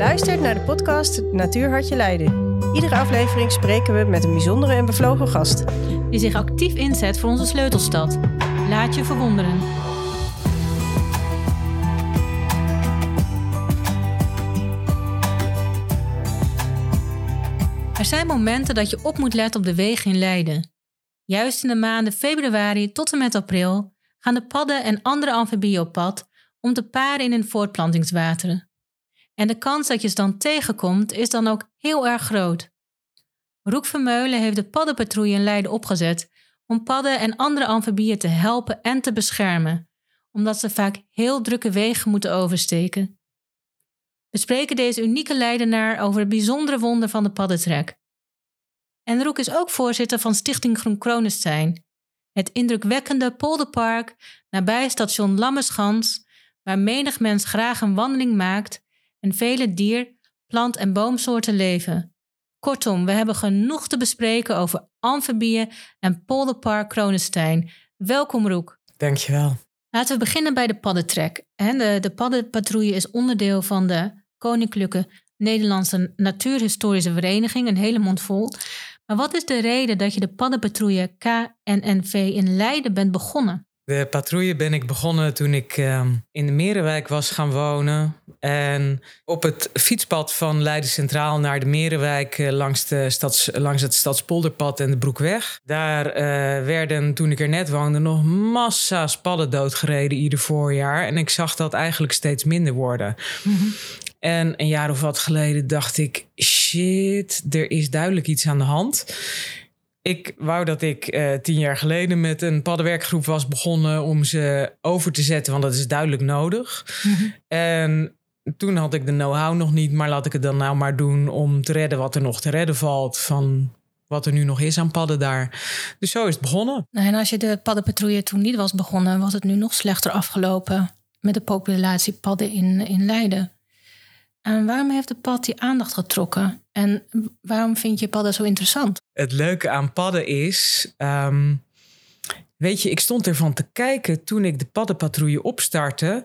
luistert naar de podcast Natuurhartje Leiden. Iedere aflevering spreken we met een bijzondere en bevlogen gast. Die zich actief inzet voor onze sleutelstad. Laat je verwonderen. Er zijn momenten dat je op moet letten op de wegen in Leiden. Juist in de maanden februari tot en met april gaan de padden en andere amfibieën op pad om te paren in hun voortplantingswateren. En de kans dat je ze dan tegenkomt is dan ook heel erg groot. Roek Vermeulen heeft de paddenpatrouille in Leiden opgezet om padden en andere amfibieën te helpen en te beschermen, omdat ze vaak heel drukke wegen moeten oversteken. We spreken deze unieke Leidenaar over het bijzondere wonder van de paddentrek. En Roek is ook voorzitter van Stichting Groen Kronestein, het indrukwekkende polderpark nabij station Lammeschans, waar menig mens graag een wandeling maakt en vele dier, plant en boomsoorten leven. Kortom, we hebben genoeg te bespreken over amfibieën en polderpark Kronestein. Welkom Roek. Dankjewel. Laten we beginnen bij de paddentrek. De, de paddenpatrouille is onderdeel van de Koninklijke Nederlandse Natuurhistorische Vereniging, een hele mond vol. Maar wat is de reden dat je de paddenpatrouille KNNV in Leiden bent begonnen? De patrouille ben ik begonnen toen ik uh, in de Merenwijk was gaan wonen. En op het fietspad van Leiden Centraal naar de Merenwijk uh, langs, de stads, langs het Stadspolderpad en de Broekweg. Daar uh, werden, toen ik er net woonde, nog massa's padden doodgereden ieder voorjaar. En ik zag dat eigenlijk steeds minder worden. Mm -hmm. En een jaar of wat geleden dacht ik: shit, er is duidelijk iets aan de hand. Ik wou dat ik uh, tien jaar geleden met een paddenwerkgroep was begonnen om ze over te zetten, want dat is duidelijk nodig. -hmm. En toen had ik de know-how nog niet, maar laat ik het dan nou maar doen om te redden wat er nog te redden valt van wat er nu nog is aan padden daar. Dus zo is het begonnen. En als je de paddenpatrouille toen niet was begonnen, was het nu nog slechter afgelopen met de populatie padden in, in Leiden. En waarom heeft de pad die aandacht getrokken? En waarom vind je padden zo interessant? Het leuke aan padden is. Um, weet je, ik stond ervan te kijken toen ik de paddenpatrouille opstartte.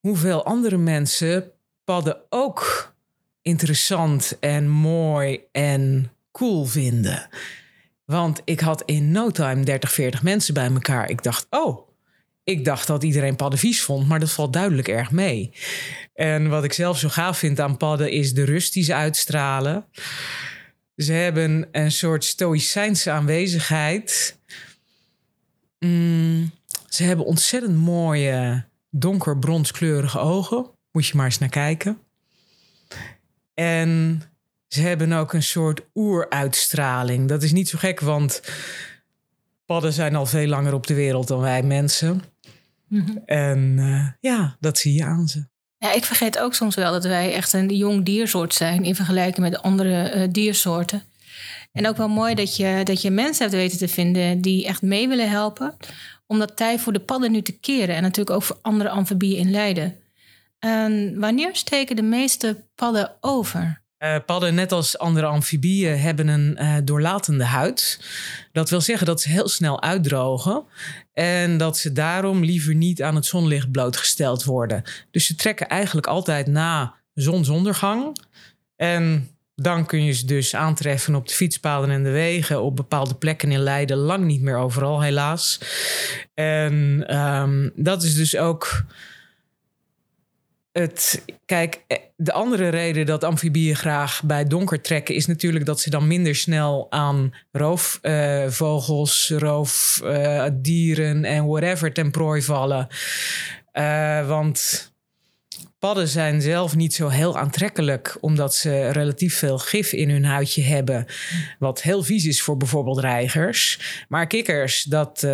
Hoeveel andere mensen padden ook interessant en mooi en cool vinden. Want ik had in no time 30, 40 mensen bij elkaar. Ik dacht, oh, ik dacht dat iedereen padden vies vond, maar dat valt duidelijk erg mee. En wat ik zelf zo gaaf vind aan padden is de rust die ze uitstralen. Ze hebben een soort stoïcijnse aanwezigheid. Mm, ze hebben ontzettend mooie donker bronskleurige ogen. Moet je maar eens naar kijken. En ze hebben ook een soort oeruitstraling. Dat is niet zo gek, want padden zijn al veel langer op de wereld dan wij mensen. Mm-hmm. En uh, ja, dat zie je aan ze. Ja, ik vergeet ook soms wel dat wij echt een jong diersoort zijn in vergelijking met andere uh, diersoorten. En ook wel mooi dat je, dat je mensen hebt weten te vinden die echt mee willen helpen. Om dat tij voor de padden nu te keren. En natuurlijk ook voor andere amfibieën in Leiden. En wanneer steken de meeste padden over? Uh, padden, net als andere amfibieën, hebben een uh, doorlatende huid. Dat wil zeggen dat ze heel snel uitdrogen. En dat ze daarom liever niet aan het zonlicht blootgesteld worden. Dus ze trekken eigenlijk altijd na zonsondergang. En dan kun je ze dus aantreffen op de fietspaden en de wegen. Op bepaalde plekken in Leiden. Lang niet meer overal, helaas. En um, dat is dus ook het, kijk, de andere reden dat amfibieën graag bij donker trekken is natuurlijk dat ze dan minder snel aan roofvogels, uh, roofdieren uh, en whatever ten prooi vallen. Want padden zijn zelf niet zo heel aantrekkelijk, omdat ze relatief veel gif in hun huidje hebben, wat heel vies is voor bijvoorbeeld reigers. Maar kikkers, dat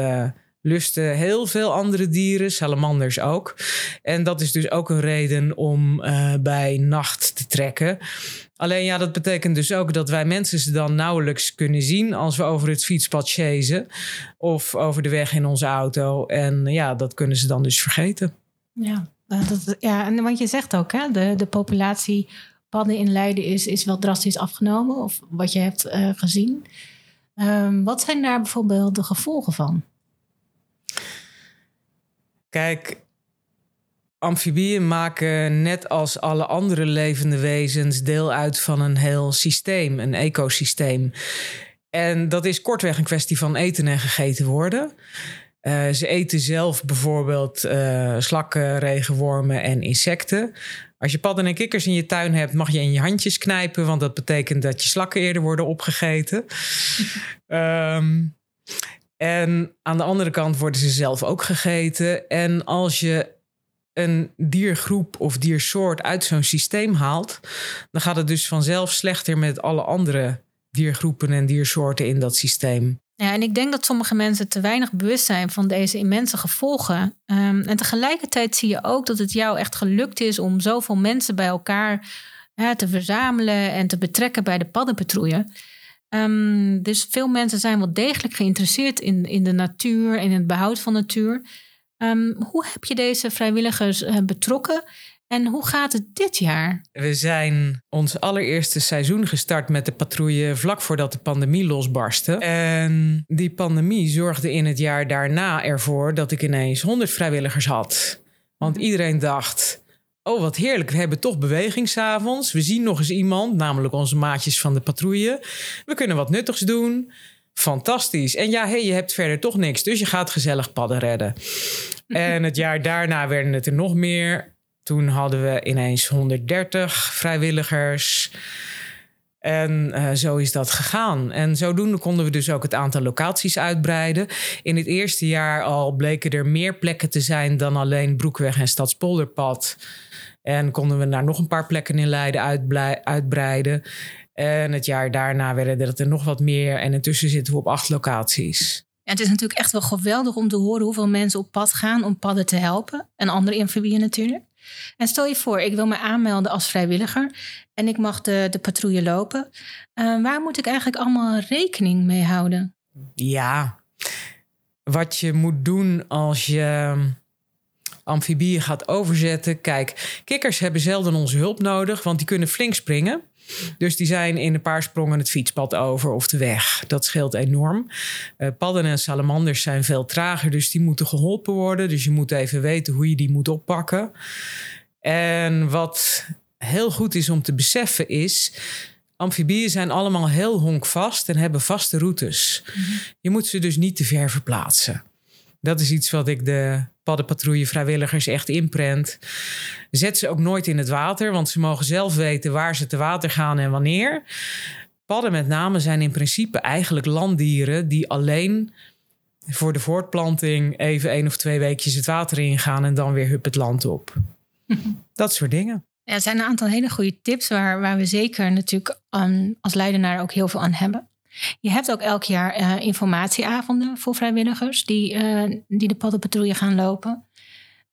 lusten heel veel andere dieren, salamanders ook. En dat is dus ook een reden om uh, bij nacht te trekken. Alleen ja, dat betekent dus ook dat wij mensen ze dan nauwelijks kunnen zien als we over het fietspad chasen of over de weg in onze auto. En ja, dat kunnen ze dan dus vergeten. Ja, dat, ja en want je zegt ook, hè, de, de populatie padden in Leiden is, is wel drastisch afgenomen, of wat je hebt uh, gezien. Um, wat zijn daar bijvoorbeeld de gevolgen van? Kijk, amfibieën maken net als alle andere levende wezens deel uit van een heel systeem, een ecosysteem. En dat is kortweg een kwestie van eten en gegeten worden. Uh, ze eten zelf bijvoorbeeld uh, slakken, regenwormen en insecten. Als je padden en kikkers in je tuin hebt, mag je in je handjes knijpen, want dat betekent dat je slakken eerder worden opgegeten. um, en aan de andere kant worden ze zelf ook gegeten. En als je een diergroep of diersoort uit zo'n systeem haalt, dan gaat het dus vanzelf slechter met alle andere diergroepen en diersoorten in dat systeem. Ja, en ik denk dat sommige mensen te weinig bewust zijn van deze immense gevolgen. Um, en tegelijkertijd zie je ook dat het jou echt gelukt is om zoveel mensen bij elkaar te verzamelen en te betrekken bij de paddenpatrouille. Um, dus veel mensen zijn wel degelijk geïnteresseerd in, in de natuur en in het behoud van natuur. Um, hoe heb je deze vrijwilligers uh, betrokken en hoe gaat het dit jaar? We zijn ons allereerste seizoen gestart met de patrouille vlak voordat de pandemie losbarstte. En die pandemie zorgde in het jaar daarna ervoor dat ik ineens 100 vrijwilligers had. Want iedereen dacht: Oh, wat heerlijk. We hebben toch beweging s'avonds. We zien nog eens iemand, namelijk onze maatjes van de patrouille. We kunnen wat nuttigs doen. Fantastisch. En ja, hey, je hebt verder toch niks, dus je gaat gezellig padden redden. en het jaar daarna werden het er nog meer. Toen hadden we ineens 130 vrijwilligers. En uh, zo is dat gegaan. En zodoende konden we dus ook het aantal locaties uitbreiden. In het eerste jaar al bleken er meer plekken te zijn dan alleen Broekweg en Stadspolderpad. En konden we naar nog een paar plekken in Leiden uitbreiden. En het jaar daarna werden er nog wat meer. En intussen zitten we op acht locaties. Ja, het is natuurlijk echt wel geweldig om te horen hoeveel mensen op pad gaan om padden te helpen. En andere amfibieën natuurlijk. En stel je voor, ik wil me aanmelden als vrijwilliger en ik mag de, patrouille lopen. Uh, waar moet ik eigenlijk allemaal rekening mee houden? Ja, wat je moet doen als je amfibieën gaat overzetten. Kijk, kikkers hebben zelden onze hulp nodig, want die kunnen flink springen. Dus die zijn in een paar sprongen het fietspad over of de weg. Dat scheelt enorm. Uh, padden en salamanders zijn veel trager, dus die moeten geholpen worden. Dus je moet even weten hoe je die moet oppakken. En wat heel goed is om te beseffen is. Amfibieën zijn allemaal heel honkvast en hebben vaste routes. Mhm. Je moet ze dus niet te ver verplaatsen. Dat is iets wat ik de paddenpatrouille vrijwilligers echt inprent. Zet ze ook nooit in het water, want ze mogen zelf weten waar ze te water gaan en wanneer. Padden met name zijn in principe eigenlijk landdieren die alleen voor de voortplanting even één of twee weekjes het water ingaan en dan weer hup het land op. Dat soort dingen. Ja, er zijn een aantal hele goede tips waar, waar we zeker natuurlijk um, als leidenaar ook heel veel aan hebben. Je hebt ook elk jaar uh, informatieavonden voor vrijwilligers die, uh, die de paddenpatrouille gaan lopen.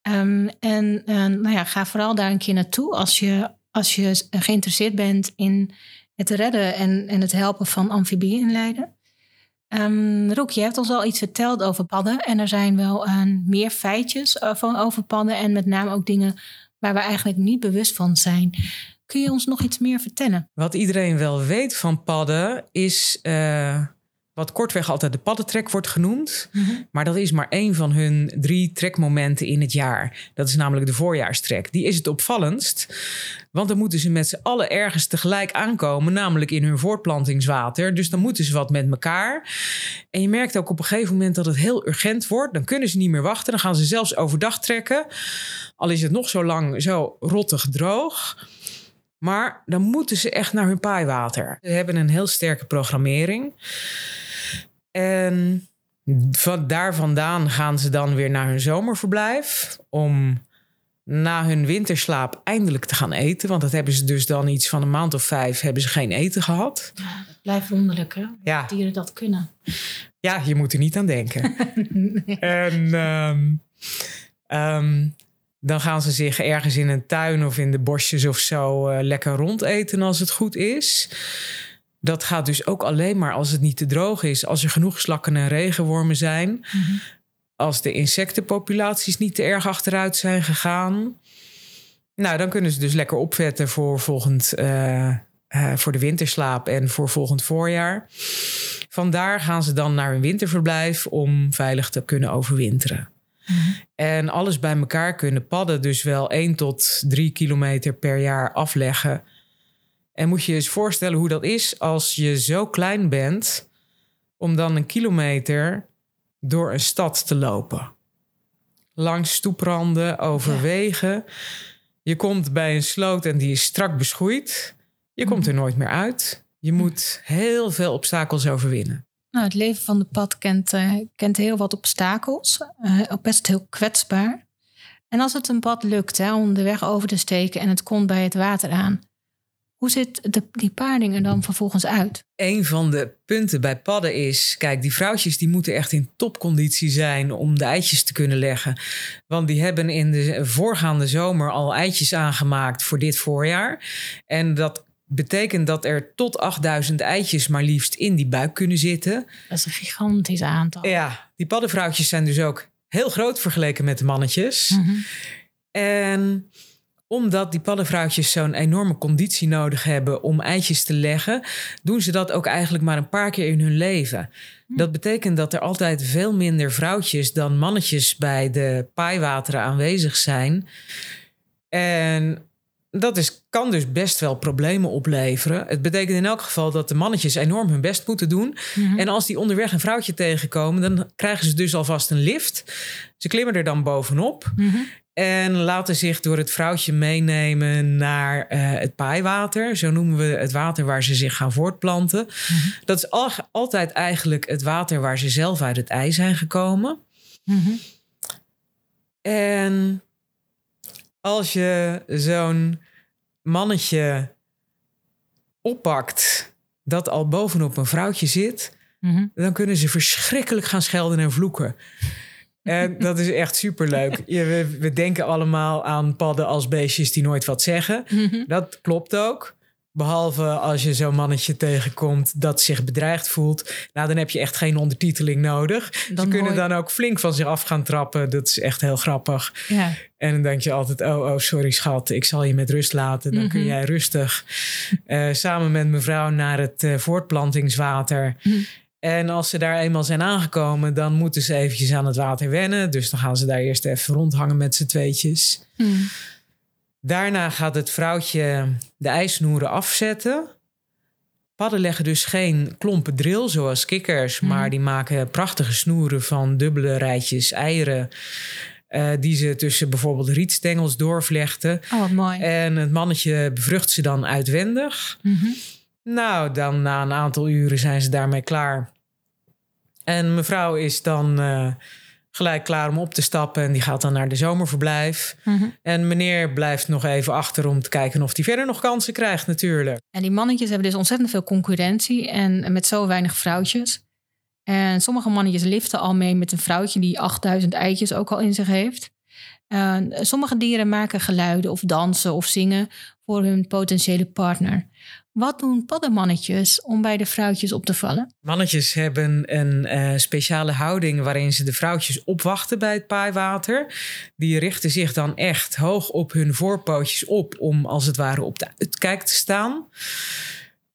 Um, en uh, nou ja, ga vooral daar een keer naartoe als je, als je geïnteresseerd bent in het redden en, en het helpen van amfibieën in Leiden. Um, Roek, je hebt ons al iets verteld over padden. En er zijn wel meer feitjes over padden. En met name ook dingen waar we eigenlijk niet bewust van zijn. Kun je ons nog iets meer vertellen? Wat iedereen wel weet van padden is uh, wat kortweg altijd de paddentrek wordt genoemd. Mhm. Maar dat is maar één van hun drie trekmomenten in het jaar. Dat is namelijk de voorjaarstrek. Die is het opvallendst. Want dan moeten ze met z'n allen ergens tegelijk aankomen, namelijk in hun voortplantingswater. Dus dan moeten ze wat met elkaar. En je merkt ook op een gegeven moment dat het heel urgent wordt. Dan kunnen ze niet meer wachten. Dan gaan ze zelfs overdag trekken. Al is het nog zo lang zo rottig droog. Maar dan moeten ze echt naar hun paaiwater. Ze hebben een heel sterke programmering. En van daar vandaan gaan ze dan weer naar hun zomerverblijf. Om na hun winterslaap eindelijk te gaan eten. Want dat hebben ze dus dan iets van een maand of vijf hebben ze geen eten gehad. Ja, dat blijft wonderlijk hè, ja. dat dieren dat kunnen. Ja, je moet er niet aan denken. En um, um, dan gaan ze zich ergens in een tuin of in de bosjes of zo uh, lekker rondeten als het goed is. Dat gaat dus ook alleen maar als het niet te droog is. Als er genoeg slakken en regenwormen zijn. Mhm. Als de insectenpopulaties niet te erg achteruit zijn gegaan. Nou, dan kunnen ze dus lekker opvetten voor volgend. Uh, uh, voor de winterslaap en voor volgend voorjaar. Vandaar gaan ze dan naar hun winterverblijf om veilig te kunnen overwinteren. En alles bij elkaar kunnen padden dus wel 1 tot 3 kilometer per jaar afleggen. En moet je je eens voorstellen hoe dat is als je zo klein bent om dan een kilometer door een stad te lopen. Langs stoepranden, over wegen. Je komt bij een sloot en die is strak beschoeid. Je komt er nooit meer uit. Je moet heel veel obstakels overwinnen. Nou, het leven van de pad kent, eh, kent heel wat obstakels. ook best heel kwetsbaar. En als het een pad lukt hè, om de weg over te steken en het komt bij het water aan, hoe ziet de, die paarding er dan vervolgens uit? Een van de punten bij padden is... kijk, die vrouwtjes die moeten echt in topconditie zijn... om de eitjes te kunnen leggen. Want die hebben in de voorgaande zomer al eitjes aangemaakt voor dit voorjaar. En dat betekent dat er tot 8000 eitjes maar liefst in die buik kunnen zitten. Dat is een gigantisch aantal. Ja, die paddenvrouwtjes zijn dus ook heel groot vergeleken met de mannetjes. Mhm. En omdat die paddenvrouwtjes zo'n enorme conditie nodig hebben om eitjes te leggen, doen ze dat ook eigenlijk maar een paar keer in hun leven. Dat betekent dat er altijd veel minder vrouwtjes dan mannetjes bij de paaiwateren aanwezig zijn. En dat is, kan dus best wel problemen opleveren. Het betekent in elk geval dat de mannetjes enorm hun best moeten doen. Mhm. En als die onderweg een vrouwtje tegenkomen, dan krijgen ze dus alvast een lift. Ze klimmen er dan bovenop. Mhm. En laten zich door het vrouwtje meenemen naar eh, het paaiwater. Zo noemen we het water waar ze zich gaan voortplanten. Dat is al, altijd eigenlijk het water waar ze zelf uit het ei zijn gekomen. Mhm. En als je zo'n mannetje oppakt dat al bovenop een vrouwtje zit, Mhm. dan kunnen ze verschrikkelijk gaan schelden en vloeken. En dat is echt superleuk. Je, we, we denken allemaal aan padden als beestjes die nooit wat zeggen. Mhm. Dat klopt ook. Behalve als je zo'n mannetje tegenkomt dat zich bedreigd voelt. Nou, dan heb je echt geen ondertiteling nodig. Ze kunnen dan ook flink van zich af gaan trappen. Dat is echt heel grappig. Ja. En dan denk je altijd, oh, oh, sorry schat, ik zal je met rust laten. Dan kun Mhm. jij rustig eh, samen met mevrouw naar het eh, voortplantingswater. Mhm. En als ze daar eenmaal zijn aangekomen, dan moeten ze eventjes aan het water wennen. Dus dan gaan ze daar eerst even rondhangen met z'n tweetjes. Mhm. Daarna gaat het vrouwtje de ijsnoeren afzetten. Padden leggen dus geen klompen drill zoals kikkers, Mhm. maar die maken prachtige snoeren van dubbele rijtjes eieren. eh, die ze tussen bijvoorbeeld rietstengels doorvlechten. Oh, wat mooi. En het mannetje bevrucht ze dan uitwendig. Mhm. Nou, dan na een aantal uren zijn ze daarmee klaar. En mevrouw is dan eh, gelijk klaar om op te stappen en die gaat dan naar de zomerverblijf. Mhm. En meneer blijft nog even achter om te kijken of hij verder nog kansen krijgt, natuurlijk. En die mannetjes hebben dus ontzettend veel concurrentie en met zo weinig vrouwtjes. En sommige mannetjes liften al mee met een vrouwtje die 8000 eitjes ook al in zich heeft. En sommige dieren maken geluiden of dansen of zingen voor hun potentiële partner. Wat doen paddenmannetjes om bij de vrouwtjes op te vallen? Mannetjes hebben een eh, speciale houding waarin ze de vrouwtjes opwachten bij het paaiwater. Die richten zich dan echt hoog op hun voorpootjes op om als het ware op de uitkijk te staan.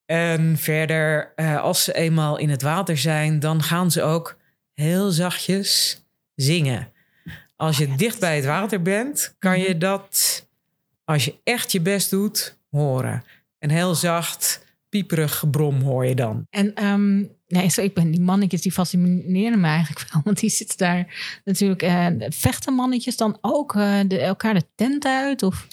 En verder, eh, als ze eenmaal in het water zijn, dan gaan ze ook heel zachtjes zingen. Als je dicht bij het water bent, kan je dat, als je echt je best doet, horen. En heel zacht, pieperig gebrom hoor je dan. En ehm, nee, zo, ik ben die mannetjes die fascineren me eigenlijk wel. Want die zitten daar natuurlijk. eh vechten mannetjes dan ook eh, de, elkaar de tent uit? Of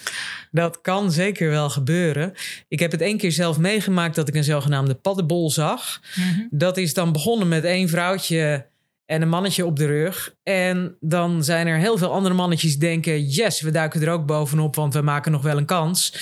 Dat kan zeker wel gebeuren. Ik heb het één keer zelf meegemaakt dat ik een zogenaamde paddenbol zag. Dat is dan begonnen met één vrouwtje en een mannetje op de rug. En dan zijn er heel veel andere mannetjes die denken... yes, we duiken er ook bovenop, want we maken nog wel een kans.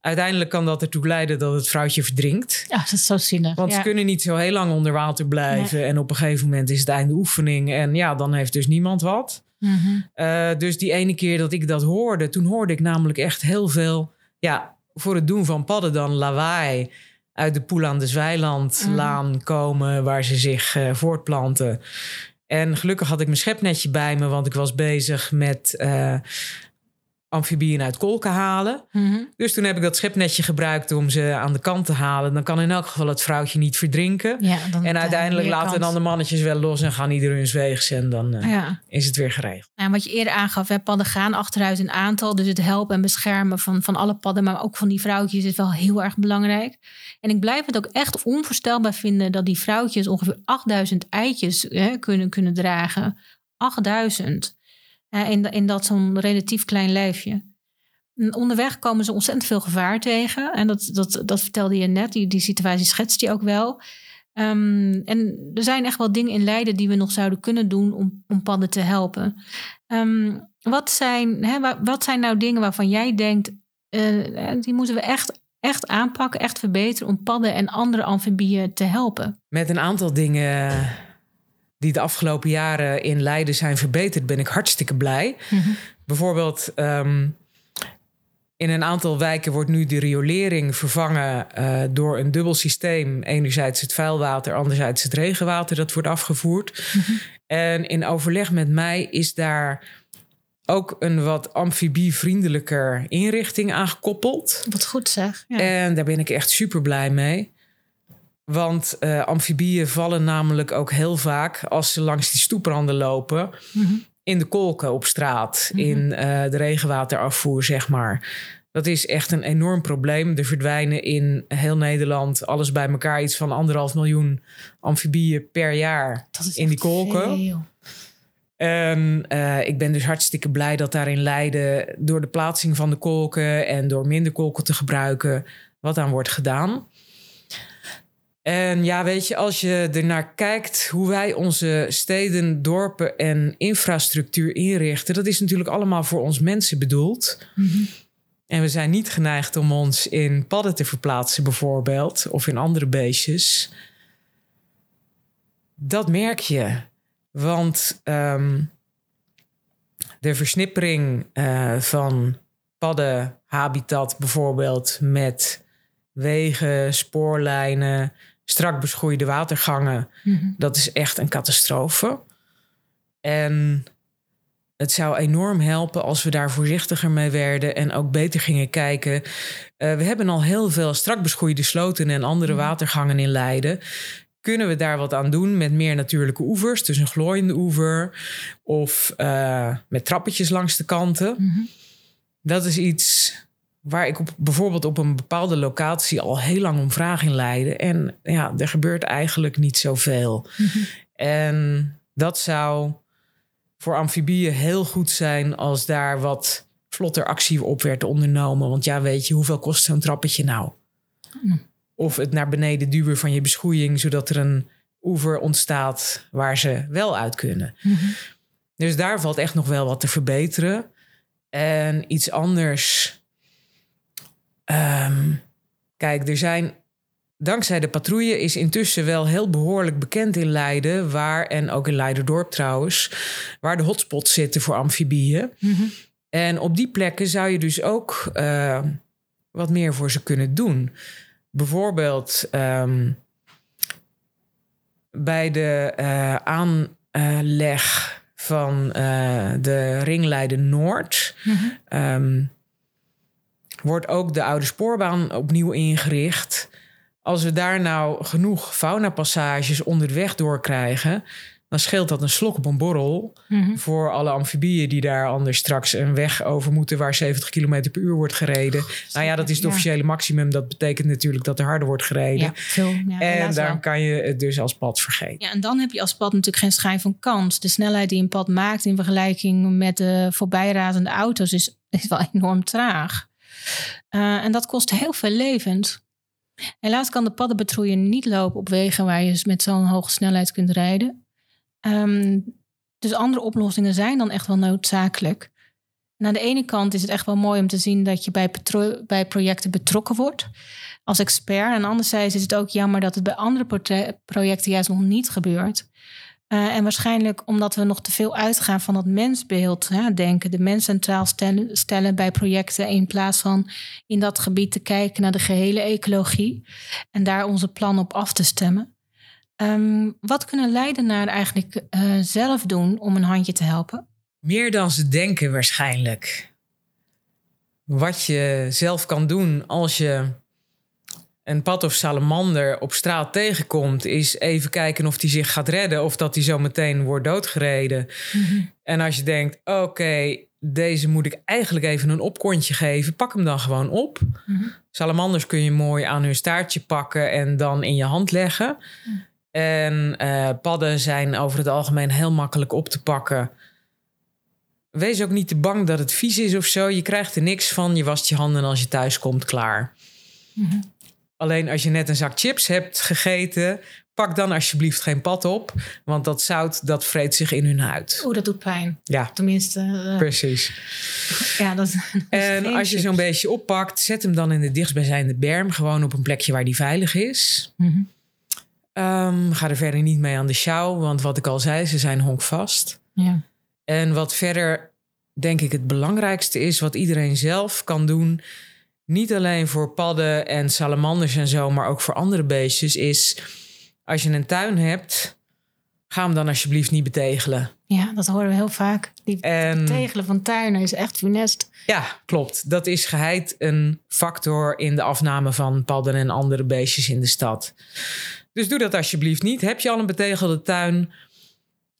Uiteindelijk kan dat ertoe leiden dat het vrouwtje verdrinkt. Ja, dat is zo zinnig. Want ja. ze kunnen niet zo heel lang onder water blijven. En op een gegeven moment is het einde oefening. En ja, dan heeft dus niemand wat. Mhm. Uh, dus die ene keer dat ik dat hoorde, toen hoorde ik namelijk echt heel veel, ja, voor het doen van padden dan lawaai uit de poel aan de Zwijlandlaan Mhm. komen waar ze zich uh, voortplanten. En gelukkig had ik mijn schepnetje bij me, want ik was bezig met uh, amfibieën uit kolken halen. Mhm. Dus toen heb ik dat schepnetje gebruikt om ze aan de kant te halen. Dan kan in elk geval het vrouwtje niet verdrinken. Ja, dan En uiteindelijk laten dan de mannetjes wel los en gaan ieder hun weegs. En dan eh, Ja. is het weer geregeld. En wat je eerder aangaf, hè, padden gaan achteruit in aantal. Dus het helpen en beschermen van, van alle padden, maar ook van die vrouwtjes is wel heel erg belangrijk. En ik blijf het ook echt onvoorstelbaar vinden dat die vrouwtjes ongeveer 8000 eitjes hè, kunnen, kunnen dragen. 8000. Eh, in, in dat zo'n relatief klein lijfje. Onderweg komen ze ontzettend veel gevaar tegen. En dat, dat, dat vertelde je net, die, die situatie schetst je ook wel. Ehm, en er zijn echt wel dingen in Leiden die we nog zouden kunnen doen om, om padden te helpen. Ehm, wat, zijn, hè, wa- wat zijn nou dingen waarvan jij denkt, eh, die moeten we echt, echt aanpakken, echt verbeteren om padden en andere amfibieën te helpen? Met een aantal dingen die de afgelopen jaren in Leiden zijn verbeterd, ben ik hartstikke blij. Bijvoorbeeld ehm, in een aantal wijken wordt nu de riolering vervangen eh, door een dubbel systeem. Enerzijds het vuilwater, anderzijds het regenwater dat wordt afgevoerd. En in overleg met mij is daar ook een wat amfibievriendelijker inrichting aan gekoppeld. Wat goed zeg. Ja. En daar ben ik echt super blij mee. Want eh, amfibieën vallen namelijk ook heel vaak als ze langs die stoepranden lopen. Mhm. In de kolken op straat, Mhm. in eh, de regenwaterafvoer, zeg maar. Dat is echt een enorm probleem. Er verdwijnen in heel Nederland alles bij elkaar iets van anderhalf miljoen amfibieën per jaar in die kolken. En eh, ik ben dus hartstikke blij dat daar in Leiden door de plaatsing van de kolken en door minder kolken te gebruiken, wat aan wordt gedaan. En ja, weet je, als je ernaar kijkt hoe wij onze steden, dorpen en infrastructuur inrichten, dat is natuurlijk allemaal voor ons mensen bedoeld. Mhm. En we zijn niet geneigd om ons in padden te verplaatsen, bijvoorbeeld, of in andere beestjes. Dat merk je. Want ehm, de versnippering eh, van paddenhabitat, bijvoorbeeld met wegen, spoorlijnen, strak beschoeide watergangen, Mhm. dat is echt een catastrofe. En het zou enorm helpen als we daar voorzichtiger mee werden en ook beter gingen kijken. Eh, we hebben al heel veel strak beschoeide sloten en andere Mhm. watergangen in Leiden. Kunnen we daar wat aan doen met meer natuurlijke oevers, dus een glooiende oever of eh, met trappetjes langs de kanten? Mhm. Dat is iets waar ik op, bijvoorbeeld op een bepaalde locatie al heel lang om vraag in Leiden. En ja, er gebeurt eigenlijk niet zoveel. Mhm. En dat zou voor amfibieën heel goed zijn als daar wat vlotter actie op werd ondernomen. Want ja, weet je, hoeveel kost zo'n trappetje nou? Mm. Of het naar beneden duwen van je beschoeiing, zodat er een oever ontstaat waar ze wel uit kunnen. Mhm. Dus daar valt echt nog wel wat te verbeteren. En iets anders. Ehm, kijk, er zijn. Dankzij de patrouille is intussen wel heel behoorlijk bekend in Leiden, waar en ook in Leiderdorp trouwens, waar de hotspots zitten voor amfibieën. Mhm. En op die plekken zou je dus ook eh, wat meer voor ze kunnen doen. Bijvoorbeeld ehm, bij de eh, aanleg van eh, de ringleiden Noord Mhm. ehm, wordt ook de oude spoorbaan opnieuw ingericht. Als we daar nou genoeg faunapassages onderweg door krijgen, dan scheelt dat een slok op een borrel Mhm. voor alle amfibieën die daar anders straks een weg over moeten waar 70 km per uur wordt gereden. nou ja, dat is het Ja. officiële maximum. Dat betekent natuurlijk dat er harder wordt gereden. Ja, veel. Ja, en dan wel. kan je het dus als pad vergeten. Ja, en dan heb je als pad natuurlijk geen schijn van kans. De snelheid die een pad maakt in vergelijking met de voorbijrazende auto's is, is wel enorm traag. Eh, en dat kost heel veel levens. Helaas kan de paddenpatrouille niet lopen op wegen waar je met zo'n hoge snelheid kunt rijden. Ehm, dus andere oplossingen zijn dan echt wel noodzakelijk. En aan de ene kant is het echt wel mooi om te zien dat je bij, bij projecten betrokken wordt als expert. En anderzijds is het ook jammer dat het bij andere projecten juist nog niet gebeurt. Eh, en waarschijnlijk omdat we nog te veel uitgaan van dat mensbeeld hè, denken, de mens centraal stellen, bij projecten in plaats van in dat gebied te kijken naar de gehele ecologie en daar onze plannen op af te stemmen. Ehm, wat kunnen Leidenaren eigenlijk eh, zelf doen om een handje te helpen? Meer dan ze denken waarschijnlijk. wat je zelf kan doen als je een pad of salamander op straat tegenkomt, is even kijken of die zich gaat redden of dat hij zo meteen wordt doodgereden. En als je denkt, oké, deze moet ik eigenlijk even een opkontje geven, pak hem dan gewoon op. Salamanders kun je mooi aan hun staartje pakken en dan in je hand leggen. En eh, padden zijn over het algemeen heel makkelijk op te pakken. Wees ook niet te bang dat het vies is of zo. Je krijgt er niks van. Je wast je handen als je thuis komt, klaar. Alleen als je net een zak chips hebt gegeten, pak dan alsjeblieft geen pad op. Want dat zout, dat vreet zich in hun huid. Oeh, dat doet pijn. Ja, Tenminste, eh, precies. ja, dat, En als je zo'n beestje oppakt, zet hem dan in de dichtstbijzijnde berm. Gewoon op een plekje waar die veilig is. Mhm. Ehm, ga er verder niet mee aan de sjouw. Want wat ik al zei, ze zijn honkvast. Ja. En wat verder, denk ik, het belangrijkste is, wat iedereen zelf kan doen. Niet alleen voor padden en salamanders en zo, maar ook voor andere beestjes, is als je een tuin hebt, ga hem dan alsjeblieft niet betegelen. ja, dat horen we heel vaak. Die En tegelen van tuinen is echt funest. ja, klopt. Dat is geheid een factor in de afname van padden en andere beestjes in de stad. Dus doe dat alsjeblieft niet. Heb je al een betegelde tuin?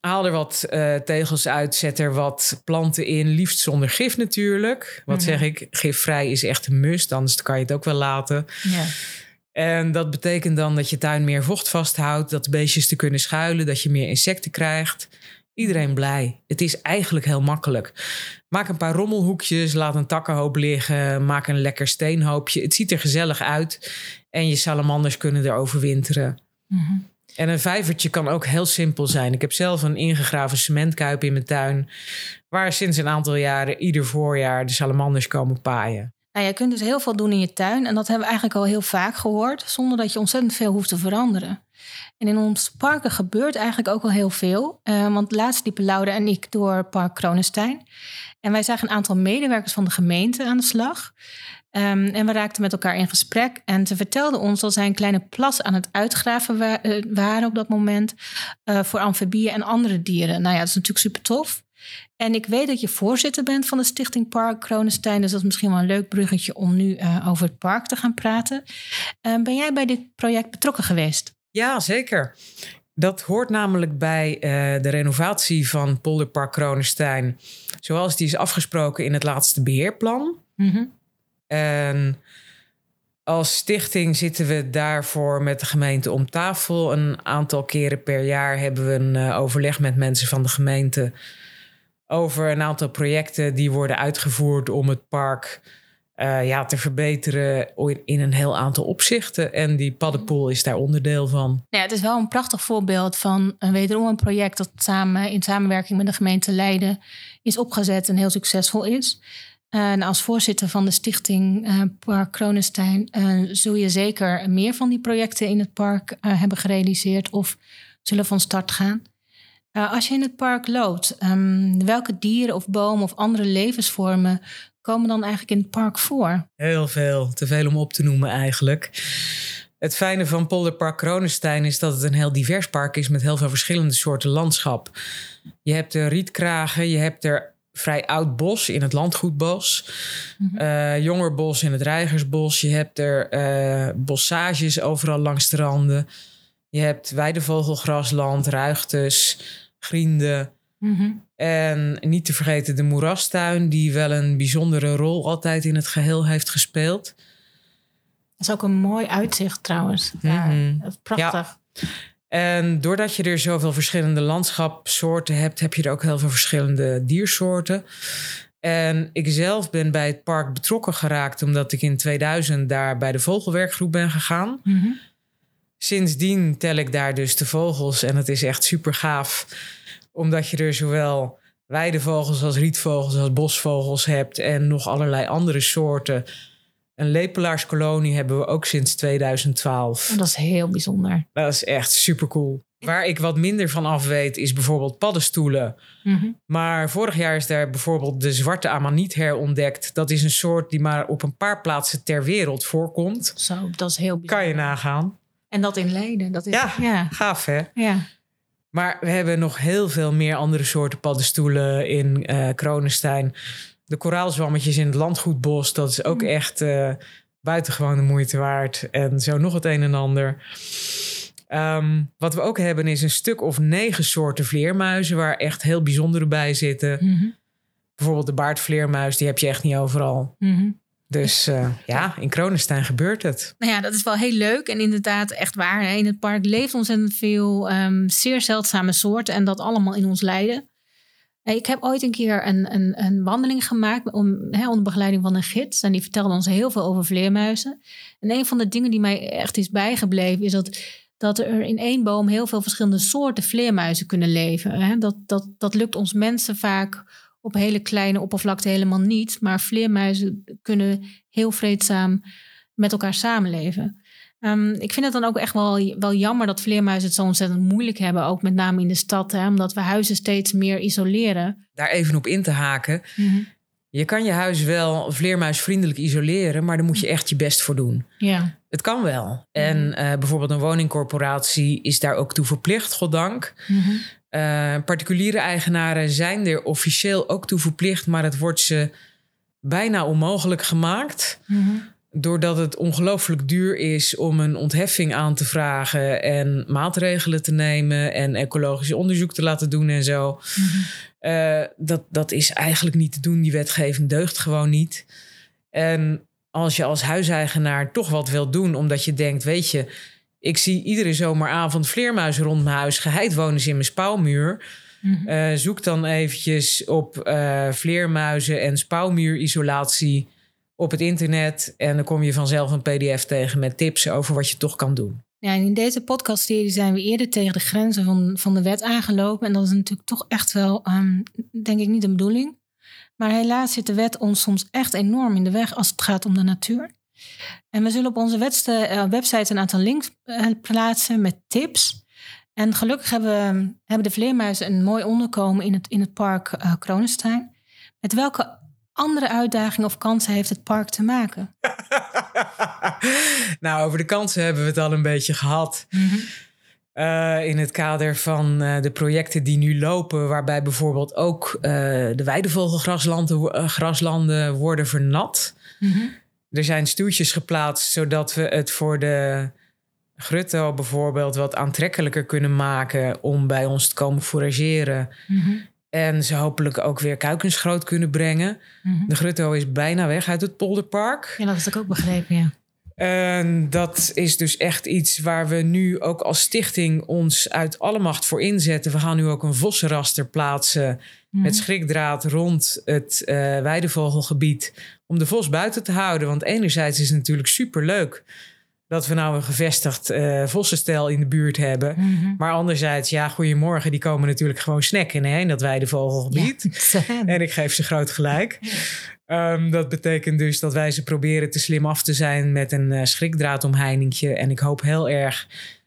Haal er wat eh, tegels uit, zet er wat planten in, liefst zonder gif natuurlijk. Wat Mhm. zeg ik, gifvrij is echt een must, anders kan je het ook wel laten. Ja. En dat betekent dan dat je tuin meer vocht vasthoudt, dat de beestjes te kunnen schuilen, dat je meer insecten krijgt. Iedereen blij. Het is eigenlijk heel makkelijk. Maak een paar rommelhoekjes, laat een takkenhoop liggen, maak een lekker steenhoopje. Het ziet er gezellig uit en je salamanders kunnen er overwinteren. Mhm. En een vijvertje kan ook heel simpel zijn. Ik heb zelf een ingegraven cementkuip in mijn tuin, waar sinds een aantal jaren ieder voorjaar de salamanders komen paaien. Nou, je kunt dus heel veel doen in je tuin. En dat hebben we eigenlijk al heel vaak gehoord. Zonder dat je ontzettend veel hoeft te veranderen. En in ons parken gebeurt eigenlijk ook al heel veel. Eh, want laatst liepen Laura en ik door Park Kronenstein. En wij zagen een aantal medewerkers van de gemeente aan de slag. Ehm, en we raakten met elkaar in gesprek. En ze vertelden ons dat zij een kleine plas aan het uitgraven wa- eh, waren op dat moment. eh, voor amfibieën en andere dieren. Nou ja, dat is natuurlijk super tof. En ik weet dat je voorzitter bent van de Stichting Park Kronenstein. Dus dat is misschien wel een leuk bruggetje om nu eh, over het park te gaan praten. Eh, ben jij bij dit project betrokken geweest? Ja, zeker. Dat hoort namelijk bij de renovatie van Polderpark Kronenstein. Zoals die is afgesproken in het laatste beheerplan. En als stichting zitten we daarvoor met de gemeente om tafel. Een aantal keren per jaar hebben we een eh, overleg met mensen van de gemeente over een aantal projecten die worden uitgevoerd om het park eh, ja, te verbeteren in een heel aantal opzichten. En die paddenpoel is daar onderdeel van. Nou ja, het is wel een prachtig voorbeeld van een wederom een project dat samen in samenwerking met de gemeente Leiden is opgezet en heel succesvol is. En als voorzitter van de stichting eh, Park Kronenstein eh, zul je zeker meer van die projecten in het park eh, hebben gerealiseerd of zullen van start gaan. Als je in het park loopt, ehm, welke dieren of bomen of andere levensvormen komen dan eigenlijk in het park voor? Heel veel, te veel om op te noemen eigenlijk. Het fijne van Polderpark Kronenstein is dat het een heel divers park is met heel veel verschillende soorten landschap. Je hebt er rietkragen, je hebt er vrij oud bos in het landgoedbos, eh, jonger bos in het reigersbos. Je hebt er eh bossages overal langs de randen. Je hebt weidevogelgrasland, ruigtes, grienden. En niet te vergeten de moerastuin, die wel een bijzondere rol altijd in het geheel heeft gespeeld. Dat is ook een mooi uitzicht trouwens. Ja, Mhm. is prachtig. En doordat je er zoveel verschillende landschapsoorten hebt, heb je er ook heel veel verschillende diersoorten. En ik zelf ben bij het park betrokken geraakt omdat ik in 2000 daar bij de vogelwerkgroep ben gegaan. Mhm. Sindsdien tel ik daar dus de vogels en het is echt super gaaf. Omdat je er zowel weidevogels als rietvogels als bosvogels hebt en nog allerlei andere soorten. Een lepelaarskolonie hebben we ook sinds 2012. Dat is heel bijzonder. Dat is echt super cool. Waar ik wat minder van af weet, is bijvoorbeeld paddenstoelen. Mhm. Maar vorig jaar is daar bijvoorbeeld de zwarte amaniet herontdekt. Dat is een soort die maar op een paar plaatsen ter wereld voorkomt. Zo, dat is heel bijzonder. Kan je nagaan. En dat in Leiden. Dat is, Ja. ja. Gaaf hè? ja. Maar we hebben nog heel veel meer andere soorten paddenstoelen in eh Kronenstein. De koraalzwammetjes in het landgoedbos, dat is ook echt uh, buitengewoon de moeite waard. En zo nog het een en ander. Ehm, wat we ook hebben is een stuk of negen soorten vleermuizen... waar echt heel bijzondere bij zitten. Mhm. Bijvoorbeeld de baardvleermuis, die heb je echt niet overal. Mhm. Dus eh, ja, in Kronenstein gebeurt het. Nou ja, dat is wel heel leuk en inderdaad echt waar. hè. In het park leeft ontzettend veel ehm, zeer zeldzame soorten en dat allemaal in ons lijden. Eh, Ik heb ooit een keer een, een, een wandeling gemaakt om, onder begeleiding van een gids. En die vertelde ons heel veel over vleermuizen. En een van de dingen die mij echt is bijgebleven is dat, dat er in één boom heel veel verschillende soorten vleermuizen kunnen leven. Dat, dat, dat lukt ons mensen vaak op hele kleine oppervlakte helemaal niet. Maar vleermuizen kunnen heel vreedzaam met elkaar samenleven. Ehm, ik vind het dan ook echt wel, wel jammer dat vleermuizen het zo ontzettend moeilijk hebben. Ook met name in de stad, hè, omdat we huizen steeds meer isoleren. Daar even op in te haken. Je kan je huis wel vleermuisvriendelijk isoleren, maar daar moet je echt je best voor doen. Ja. Het kan wel. En eh, bijvoorbeeld een woningcorporatie is daar ook toe verplicht, goddank. Mhm. Eh, particuliere eigenaren zijn er officieel ook toe verplicht, maar het wordt ze bijna onmogelijk gemaakt. Mhm. Doordat het ongelooflijk duur is om een ontheffing aan te vragen en maatregelen te nemen en ecologisch onderzoek te laten doen en zo. Eh, dat, dat is eigenlijk niet te doen. Die wetgeving deugt gewoon niet. En als je als huiseigenaar toch wat wil doen, omdat je denkt, weet je, ik zie iedere zomeravond vleermuizen rond mijn huis, geheid wonen ze in mijn spouwmuur. Mhm. Eh, zoek dan eventjes op eh, vleermuizen en spouwmuurisolatie op het internet. En dan kom je vanzelf een pdf tegen met tips over wat je toch kan doen. Ja, in deze podcastserie zijn we eerder tegen de grenzen van, van de wet aangelopen. En dat is natuurlijk toch echt wel, ehm, denk ik, niet de bedoeling. Maar helaas zit de wet ons soms echt enorm in de weg als het gaat om de natuur. En we zullen op onze eh, website een aantal links eh, plaatsen met tips. En gelukkig hebben, we- hebben de vleermuizen een mooi onderkomen in het, in het park eh Kronenstein. Met welke andere uitdagingen of kansen heeft het park te maken? nou, over de kansen hebben we het al een beetje gehad. Eh, in het kader van eh, de projecten die nu lopen, waarbij bijvoorbeeld ook eh, de weidevogelgraslanden graslanden worden vernat. Mhm. Er zijn stuurtjes geplaatst zodat we het voor de grutto bijvoorbeeld wat aantrekkelijker kunnen maken om bij ons te komen forageren. Mhm. En ze hopelijk ook weer kuikens groot kunnen brengen. Mhm. De grutto is bijna weg uit het polderpark. Ja, dat had ik ook begrepen, ja. En dat is dus echt iets waar we nu ook als stichting ons uit alle macht voor inzetten. We gaan nu ook een vossenraster plaatsen Mhm. met schrikdraad rond het eh weidevogelgebied. Om de vos buiten te houden. Want enerzijds is het natuurlijk superleuk dat we nou een gevestigd eh vossenstel in de buurt hebben. Mhm. Maar anderzijds, ja, goedemorgen, die komen natuurlijk gewoon snacken hè, in dat weidevogelgebied. Ja. En ik geef ze groot gelijk. Ehm, dat betekent dus dat wij ze proberen te slim af te zijn met een eh, schrikdraadomheiningje. En ik hoop heel erg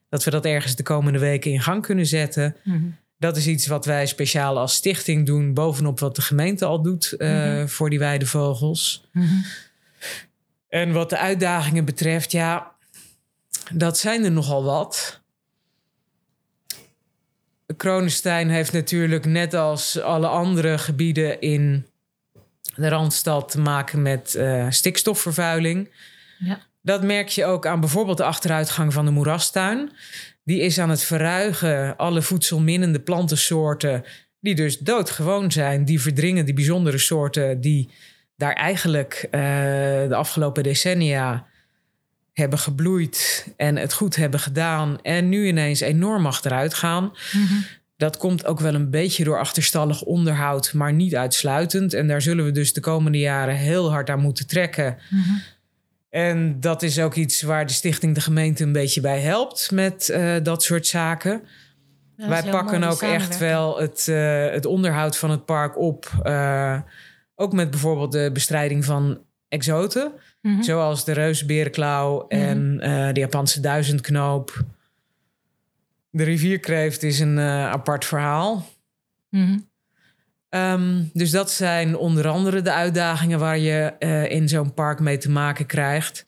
dat we dat ergens de komende weken in gang kunnen zetten. Mhm. Dat is iets wat wij speciaal als stichting doen, bovenop wat de gemeente al doet eh, Mhm. voor die weidevogels. Mhm. En wat de uitdagingen betreft, ja, dat zijn er nogal wat. Kronenstein heeft natuurlijk net als alle andere gebieden in de Randstad te maken met eh, stikstofvervuiling. Ja. Dat merk je ook aan bijvoorbeeld de achteruitgang van de moerastuin. Die is aan het verruigen alle voedselminnende plantensoorten die dus doodgewoon zijn. Die verdringen die bijzondere soorten die daar eigenlijk eh, de afgelopen decennia hebben gebloeid en het goed hebben gedaan en nu ineens enorm achteruit gaan. Mhm. Dat komt ook wel een beetje door achterstallig onderhoud, maar niet uitsluitend. En daar zullen we dus de komende jaren heel hard aan moeten trekken. Mhm. En dat is ook iets waar de stichting de gemeente een beetje bij helpt met eh, dat soort zaken. Dat Wij pakken ook echt wel het, eh, het onderhoud van het park op. eh, ook met bijvoorbeeld de bestrijding van exoten. Mhm. Zoals de reusberenklauw en eh, de Japanse duizendknoop. De rivierkreeft is een eh, apart verhaal. Mhm. Ehm, dus dat zijn onder andere de uitdagingen waar je eh, in zo'n park mee te maken krijgt.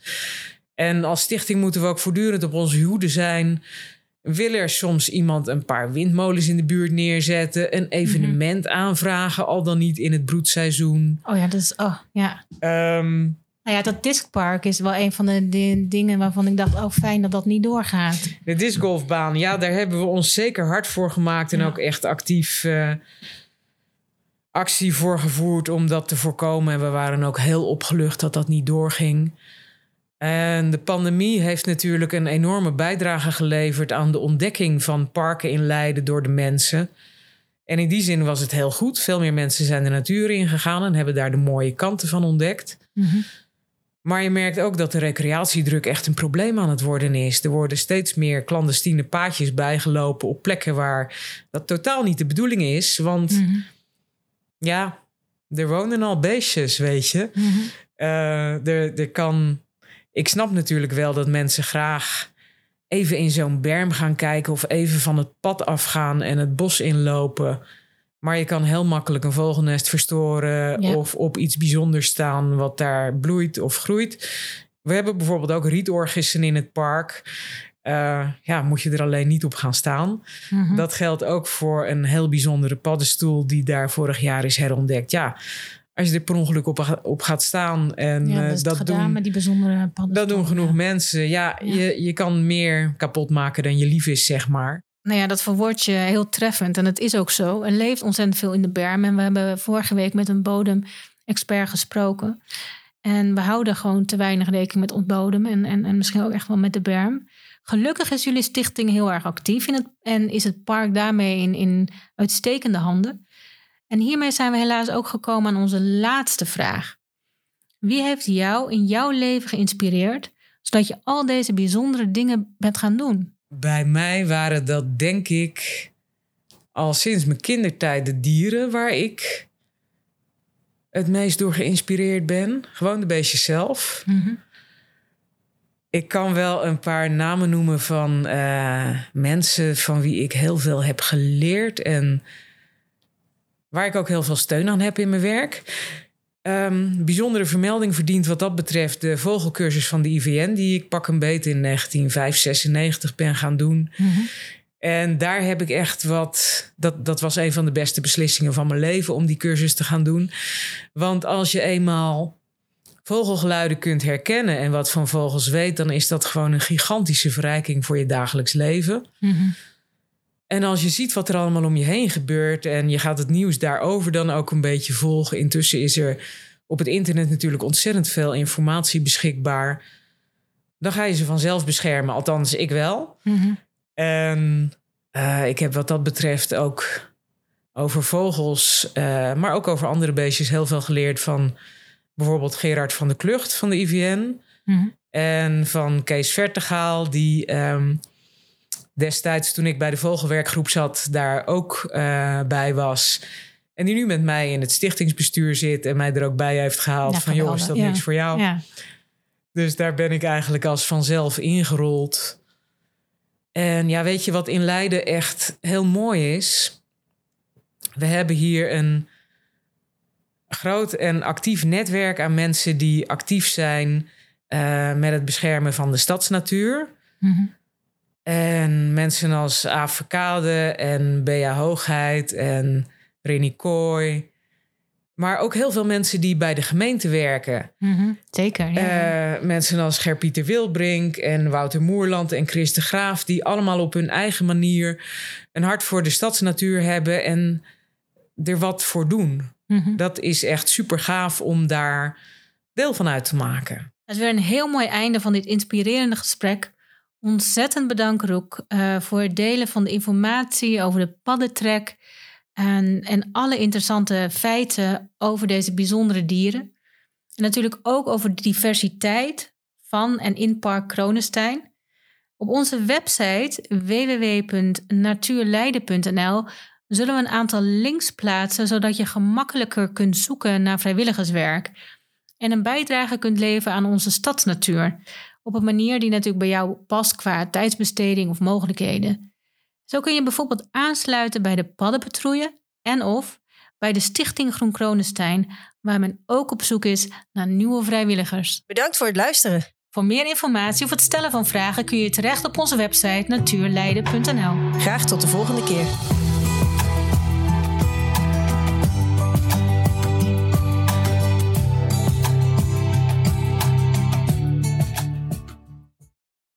En als stichting moeten we ook voortdurend op onze hoede zijn. Wil er soms iemand een paar windmolens in de buurt neerzetten? Een evenement aanvragen, al dan niet in het broedseizoen? Oh ja, dat is. Oh ja. Ehm, Nou ja, dat discpark is wel een van de, di- dingen waarvan ik dacht: oh, fijn dat dat niet doorgaat. de discgolfbaan, ja, daar hebben we ons zeker hard voor gemaakt en Ja. ook echt actief eh, actie voor gevoerd om dat te voorkomen. En we waren ook heel opgelucht dat dat niet doorging. En de pandemie heeft natuurlijk een enorme bijdrage geleverd aan de ontdekking van parken in Leiden door de mensen. En in die zin was het heel goed. Veel meer mensen zijn de natuur ingegaan en hebben daar de mooie kanten van ontdekt. Mhm. Maar je merkt ook dat de recreatiedruk echt een probleem aan het worden is. Er worden steeds meer clandestine paadjes bijgelopen op plekken waar dat totaal niet de bedoeling is. Want Mhm. ja, er wonen al beestjes, weet je. Mhm. Eh, er, er kan. Ik snap natuurlijk wel dat mensen graag even in zo'n berm gaan kijken of even van het pad afgaan en het bos inlopen. Maar je kan heel makkelijk een vogelnest verstoren Ja. of op iets bijzonders staan wat daar bloeit of groeit. We hebben bijvoorbeeld ook rietorgissen in het park. Eh, ja, moet je er alleen niet op gaan staan. Mhm. Dat geldt ook voor een heel bijzondere paddenstoel die daar vorig jaar is herontdekt. Ja, als je er per ongeluk op, op gaat staan en ja, eh, dat dat, gedaan doen, met die bijzondere paddenstoel. dat doen genoeg ja. mensen. Ja, Ja. Je, je kan meer kapot maken dan je lief is, zeg maar. Nou ja, dat verwoord je heel treffend. En het is ook zo. Er leeft ontzettend veel in de berm. En we hebben vorige week met een bodemexpert gesproken. En we houden gewoon te weinig rekening met ontbodem. En, en, en misschien ook echt wel met de berm. Gelukkig is jullie stichting heel erg actief in het, en is het park daarmee in, in uitstekende handen. En hiermee zijn we helaas ook gekomen aan onze laatste vraag. Wie heeft jou in jouw leven geïnspireerd, zodat je al deze bijzondere dingen bent gaan doen? Bij mij waren dat, denk ik, al sinds mijn kindertijd de dieren waar ik het meest door geïnspireerd ben. Gewoon de beestjes zelf. Ik kan wel een paar namen noemen van eh, mensen van wie ik heel veel heb geleerd en waar ik ook heel veel steun aan heb in mijn werk. Ehm, bijzondere vermelding verdient wat dat betreft de vogelcursus van de IVN, die ik pak een beet in 1995 ben gaan doen. En daar heb ik echt wat. Dat, dat was een van de beste beslissingen van mijn leven om die cursus te gaan doen. Want als je eenmaal vogelgeluiden kunt herkennen en wat van vogels weet, dan is dat gewoon een gigantische verrijking voor je dagelijks leven. En als je ziet wat er allemaal om je heen gebeurt en je gaat het nieuws daarover dan ook een beetje volgen. Intussen is er op het internet natuurlijk ontzettend veel informatie beschikbaar. Dan ga je ze vanzelf beschermen, althans ik wel. En eh, ik heb wat dat betreft ook over vogels, eh, maar ook over andere beestjes heel veel geleerd van bijvoorbeeld Gerard van de Klucht van de IVN. En van Kees Vertegaal, die ehm, destijds toen ik bij de Vogelwerkgroep zat, daar ook eh, bij was. En die nu met mij in het stichtingsbestuur zit en mij er ook bij heeft gehaald Ja, van joh, is dat ja. niks voor jou? Ja. Dus daar ben ik eigenlijk als vanzelf ingerold. En ja, weet je wat in Leiden echt heel mooi is? We hebben hier een groot en actief netwerk aan mensen die actief zijn eh, met het beschermen van de stadsnatuur. Mhm. En mensen als Avocade en Bea Hoogheid en Rennie Kooi. Maar ook heel veel mensen die bij de gemeente werken. Mhm. Zeker. Ja. Eh, mensen als Gerpieter Wilbrink en Wouter Moerland en Chris de Graaf... die allemaal op hun eigen manier een hart voor de stadsnatuur hebben... en er wat voor doen. Mhm. Dat is echt super gaaf om daar deel van uit te maken. Dat is weer een heel mooi einde van dit inspirerende gesprek. Ontzettend bedankt, Roek, eh, voor het delen van de informatie over de paddentrek en, en alle interessante feiten over deze bijzondere dieren. En natuurlijk ook over de diversiteit van en in Park Kronenstein. Op onze website www.natuurleiden.nl zullen we een aantal links plaatsen zodat je gemakkelijker kunt zoeken naar vrijwilligerswerk en een bijdrage kunt leveren aan onze stadsnatuur. Op een manier die natuurlijk bij jou past qua tijdsbesteding of mogelijkheden. Zo kun je bijvoorbeeld aansluiten bij de paddenpatrouille en of bij de Stichting Groen Kronenstein, waar men ook op zoek is naar nieuwe vrijwilligers. Bedankt voor het luisteren. Voor meer informatie of het stellen van vragen kun je terecht op onze website natuurleiden.nl. Graag tot de volgende keer.